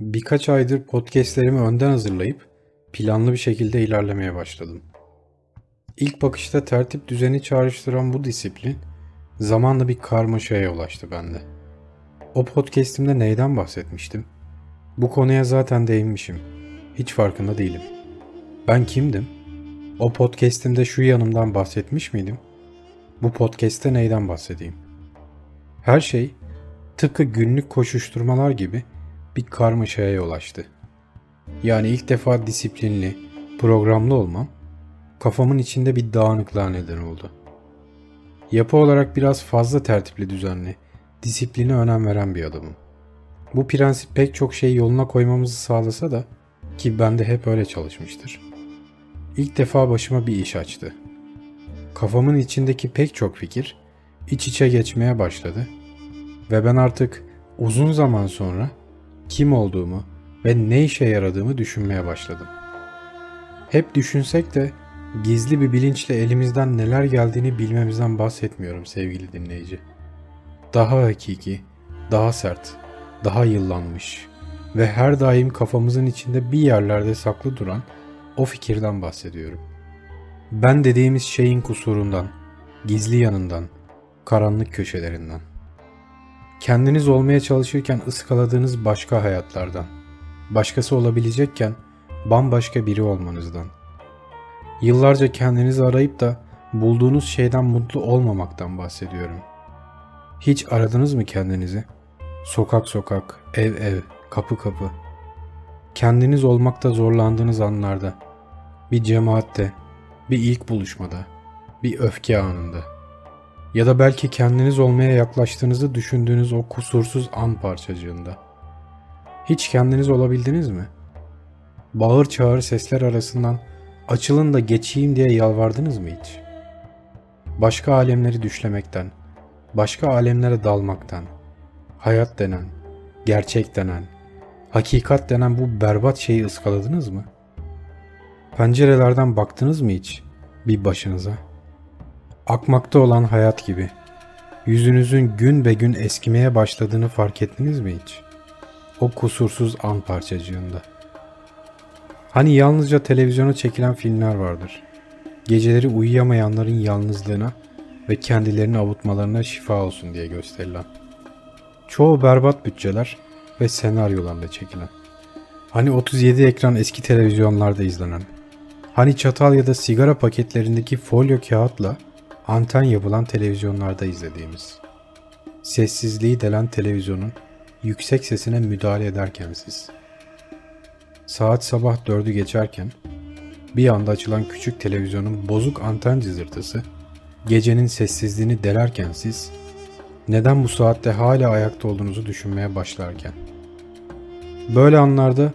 Birkaç aydır podcastlerimi önden hazırlayıp planlı bir şekilde ilerlemeye başladım. İlk bakışta tertip düzeni çağrıştıran bu disiplin zamanla bir karmaşaya yol açtı bende. O podcastimde neyden bahsetmiştim? Bu konuya zaten değinmişim. Hiç farkında değilim. Ben kimdim? O podcastimde şu yanımdan bahsetmiş miydim? Bu podcast'te neyden bahsedeyim? Her şey tıpkı günlük koşuşturmalar gibi bir karmaşaya yol açtı. Yani ilk defa disiplinli, programlı olmam kafamın içinde bir dağınıklığa neden oldu. Yapı olarak biraz fazla tertipli düzenli, disipline önem veren bir adamım. Bu prensip pek çok şeyi yoluna koymamızı sağlasa da ki ben de hep öyle çalışmıştır. İlk defa başıma bir iş açtı. Kafamın içindeki pek çok fikir iç içe geçmeye başladı ve ben artık uzun zaman sonra kim olduğumu ve ne işe yaradığımı düşünmeye başladım. Hep düşünsek de gizli bir bilinçle elimizden neler geldiğini bilmemizden bahsetmiyorum sevgili dinleyici. Daha hakiki, daha sert, daha yıllanmış ve her daim kafamızın içinde bir yerlerde saklı duran o fikirden bahsediyorum. Ben dediğimiz şeyin kusurundan, gizli yanından, karanlık köşelerinden. Kendiniz olmaya çalışırken ıskaladığınız başka hayatlardan, başkası olabilecekken bambaşka biri olmanızdan. Yıllarca kendinizi arayıp da bulduğunuz şeyden mutlu olmamaktan bahsediyorum. Hiç aradınız mı kendinizi? Sokak sokak, ev ev, kapı kapı. Kendiniz olmakta zorlandığınız anlarda, bir cemaatte, bir ilk buluşmada, bir öfke anında.'' Ya da belki kendiniz olmaya yaklaştığınızı düşündüğünüz o kusursuz an parçacığında. Hiç kendiniz olabildiniz mi? Bağır çağır sesler arasından açılın da geçeyim diye yalvardınız mı hiç? Başka alemleri düşlemekten, başka alemlere dalmaktan, hayat denen, gerçek denen, hakikat denen bu berbat şeyi ıskaladınız mı? Pencerelerden baktınız mı hiç bir başınıza?'' Akmakta olan hayat gibi. Yüzünüzün gün be gün eskimeye başladığını fark ettiniz mi hiç? O kusursuz an parçacığında. Hani yalnızca televizyona çekilen filmler vardır. Geceleri uyuyamayanların yalnızlığına ve kendilerini avutmalarına şifa olsun diye gösterilen. Çoğu berbat bütçeler ve senaryolarla çekilen. Hani 37 ekran eski televizyonlarda izlenen. Hani çatal ya da sigara paketlerindeki folyo kağıtla anten yapılan televizyonlarda izlediğimiz. Sessizliği delen televizyonun yüksek sesine müdahale ederken siz. Saat sabah dördü geçerken bir anda açılan küçük televizyonun bozuk anten cızırtısı gecenin sessizliğini delerken siz neden bu saatte hala ayakta olduğunuzu düşünmeye başlarken. Böyle anlarda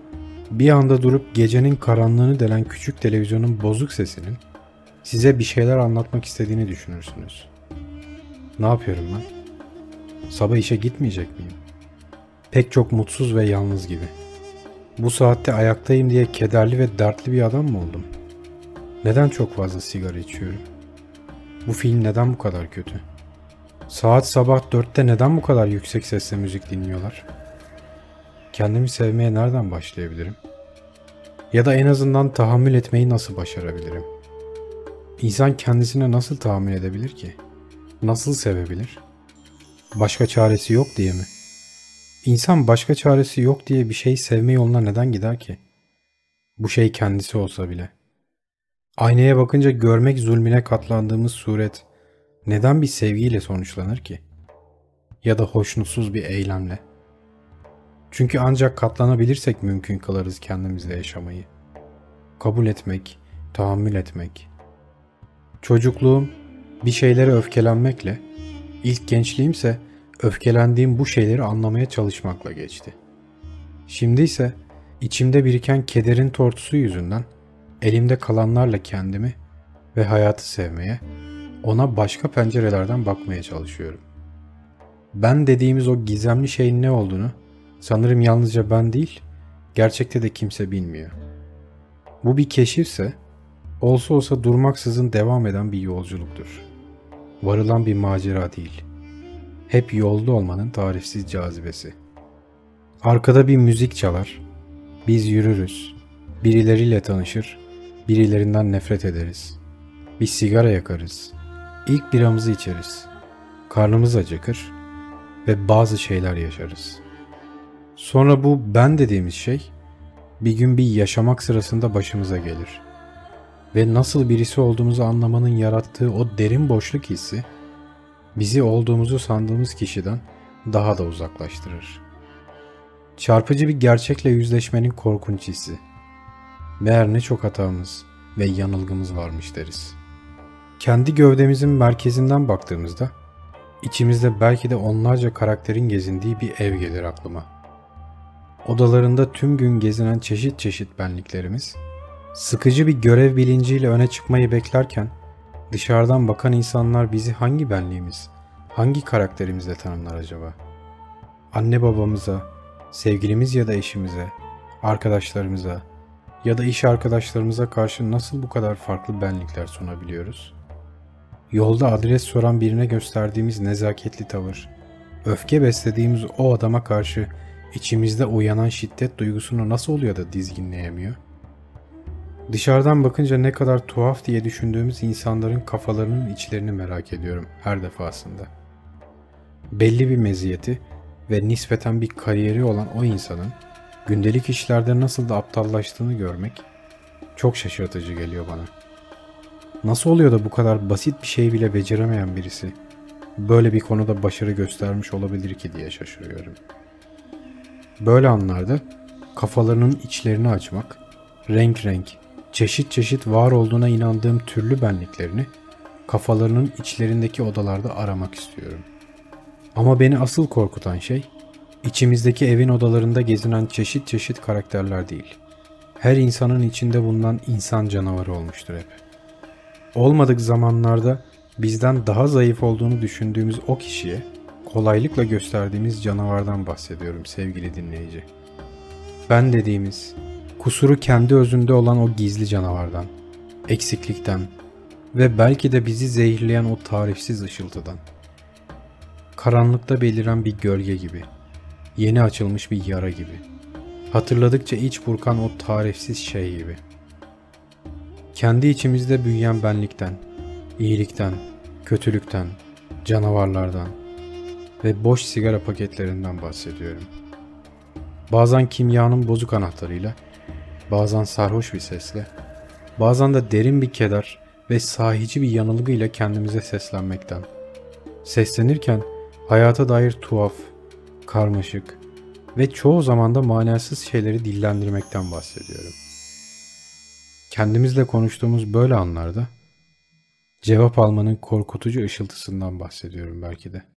bir anda durup gecenin karanlığını delen küçük televizyonun bozuk sesinin size bir şeyler anlatmak istediğini düşünürsünüz. Ne yapıyorum ben? Sabah işe gitmeyecek miyim? Pek çok mutsuz ve yalnız gibi. Bu saatte ayaktayım diye kederli ve dertli bir adam mı oldum? Neden çok fazla sigara içiyorum? Bu film neden bu kadar kötü? Saat sabah dörtte neden bu kadar yüksek sesle müzik dinliyorlar? Kendimi sevmeye nereden başlayabilirim? Ya da en azından tahammül etmeyi nasıl başarabilirim? İnsan kendisine nasıl tahammül edebilir ki? Nasıl sevebilir? Başka çaresi yok diye mi? İnsan başka çaresi yok diye bir şey sevme yoluna neden gider ki? Bu şey kendisi olsa bile. Aynaya bakınca görmek zulmüne katlandığımız suret neden bir sevgiyle sonuçlanır ki? Ya da hoşnutsuz bir eylemle. Çünkü ancak katlanabilirsek mümkün kılarız kendimizle yaşamayı. Kabul etmek, tahammül etmek, Çocukluğum bir şeylere öfkelenmekle, ilk gençliğimse öfkelendiğim bu şeyleri anlamaya çalışmakla geçti. Şimdi ise içimde biriken kederin tortusu yüzünden elimde kalanlarla kendimi ve hayatı sevmeye, ona başka pencerelerden bakmaya çalışıyorum. Ben dediğimiz o gizemli şeyin ne olduğunu sanırım yalnızca ben değil, gerçekte de kimse bilmiyor. Bu bir keşifse olsa olsa durmaksızın devam eden bir yolculuktur. Varılan bir macera değil. Hep yolda olmanın tarifsiz cazibesi. Arkada bir müzik çalar. Biz yürürüz. Birileriyle tanışır. Birilerinden nefret ederiz. Bir sigara yakarız. İlk biramızı içeriz. Karnımız acıkır ve bazı şeyler yaşarız. Sonra bu ben dediğimiz şey bir gün bir yaşamak sırasında başımıza gelir. Ve nasıl birisi olduğumuzu anlamanın yarattığı o derin boşluk hissi bizi olduğumuzu sandığımız kişiden daha da uzaklaştırır. Çarpıcı bir gerçekle yüzleşmenin korkunç hissi. Meğer ne çok hatamız ve yanılgımız varmış deriz. Kendi gövdemizin merkezinden baktığımızda içimizde belki de onlarca karakterin gezindiği bir ev gelir aklıma. Odalarında tüm gün gezinen çeşit çeşit benliklerimiz, sıkıcı bir görev bilinciyle öne çıkmayı beklerken dışarıdan bakan insanlar bizi hangi benliğimiz, hangi karakterimizle tanımlar acaba? Anne babamıza, sevgilimiz ya da eşimize, arkadaşlarımıza ya da iş arkadaşlarımıza karşı nasıl bu kadar farklı benlikler sunabiliyoruz? Yolda adres soran birine gösterdiğimiz nezaketli tavır, öfke beslediğimiz o adama karşı içimizde uyanan şiddet duygusunu nasıl oluyor da dizginleyemiyor? Dışarıdan bakınca ne kadar tuhaf diye düşündüğümüz insanların kafalarının içlerini merak ediyorum her defasında. Belli bir meziyeti ve nispeten bir kariyeri olan o insanın gündelik işlerde nasıl da aptallaştığını görmek çok şaşırtıcı geliyor bana. Nasıl oluyor da bu kadar basit bir şey bile beceremeyen birisi böyle bir konuda başarı göstermiş olabilir ki diye şaşırıyorum. Böyle anlarda kafalarının içlerini açmak, renk renk, çeşit çeşit var olduğuna inandığım türlü benliklerini kafalarının içlerindeki odalarda aramak istiyorum. Ama beni asıl korkutan şey içimizdeki evin odalarında gezinen çeşit çeşit karakterler değil. Her insanın içinde bulunan insan canavarı olmuştur hep. Olmadık zamanlarda bizden daha zayıf olduğunu düşündüğümüz o kişiye kolaylıkla gösterdiğimiz canavardan bahsediyorum sevgili dinleyici. Ben dediğimiz, kusuru kendi özünde olan o gizli canavardan, eksiklikten ve belki de bizi zehirleyen o tarifsiz ışıltıdan. Karanlıkta beliren bir gölge gibi, yeni açılmış bir yara gibi, hatırladıkça iç burkan o tarifsiz şey gibi. Kendi içimizde büyüyen benlikten, iyilikten, kötülükten, canavarlardan ve boş sigara paketlerinden bahsediyorum. Bazen kimyanın bozuk anahtarıyla, bazen sarhoş bir sesle, bazen de derin bir keder ve sahici bir yanılgıyla kendimize seslenmekten. Seslenirken hayata dair tuhaf, karmaşık ve çoğu zaman da manasız şeyleri dillendirmekten bahsediyorum. Kendimizle konuştuğumuz böyle anlarda cevap almanın korkutucu ışıltısından bahsediyorum belki de.